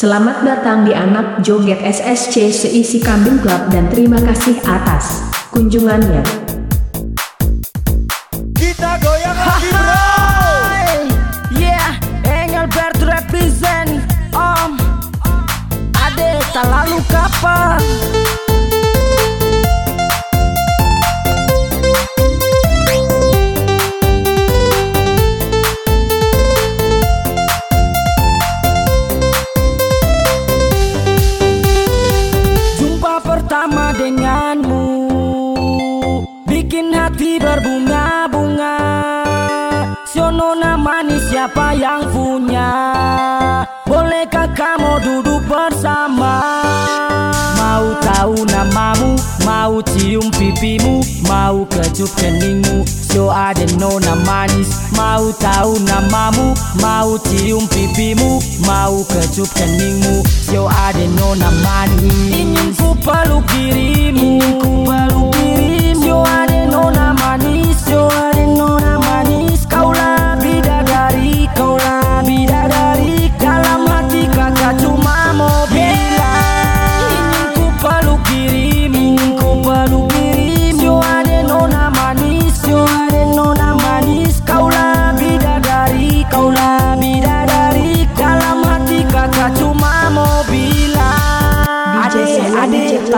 Selamat datang di anak joget SSC seisi kambing club dan terima kasih atas kunjungannya. Sionona manis siapa yang punya? Bolehkah kamu duduk bersama? Mau tahu namamu Mau cium pipimu Mau kecup keningmu Sio ada nona manis Mau tahu namamu Mau cium pipimu Mau kecup keningmu Sio ada nona manis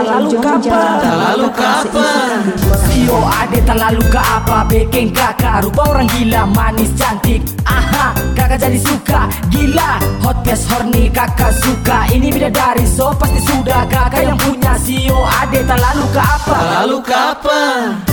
terlalu kapan Terlalu kambing. Sio ade terlalu ke apa Bikin kakak rupa orang gila Manis cantik. Aha kakak jadi suka. Gila hot best horny kakak suka. Ini bidadari so pasti sudah Kakak yang punya Sio ade terlalu ke apa. Lalu kapan?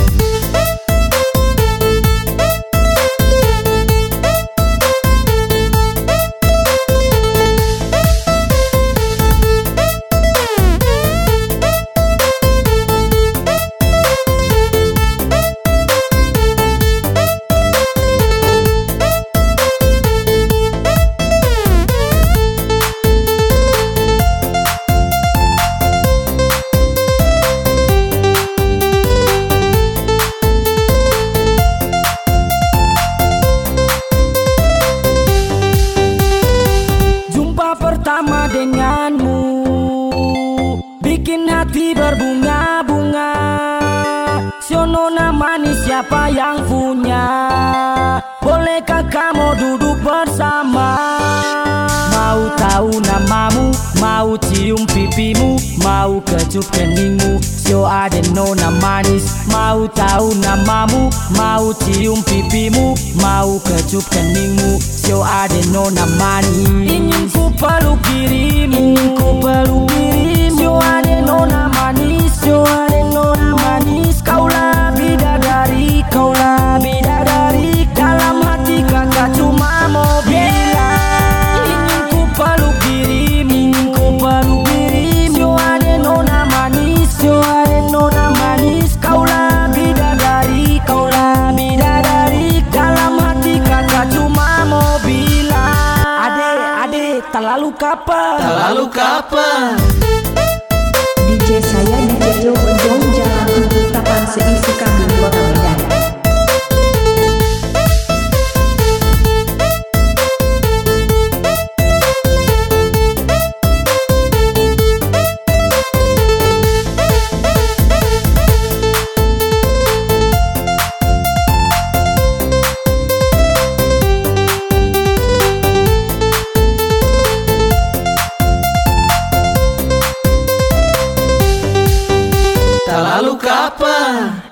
Sionona manis siapa yang punya? Bolehkah kamu duduk bersama? Mau tahu namamu Mau cium pipimu Mau kecup keningmu? Sio ada nona manis. Mau tahu namamu Mau cium pipimu Mau kecup keningmu? Sio ada nona manis. Ingin ku kapan Lalu kapan? DJ saya DJ Jong Jong Jalan Tapan seisi Lalu kapan?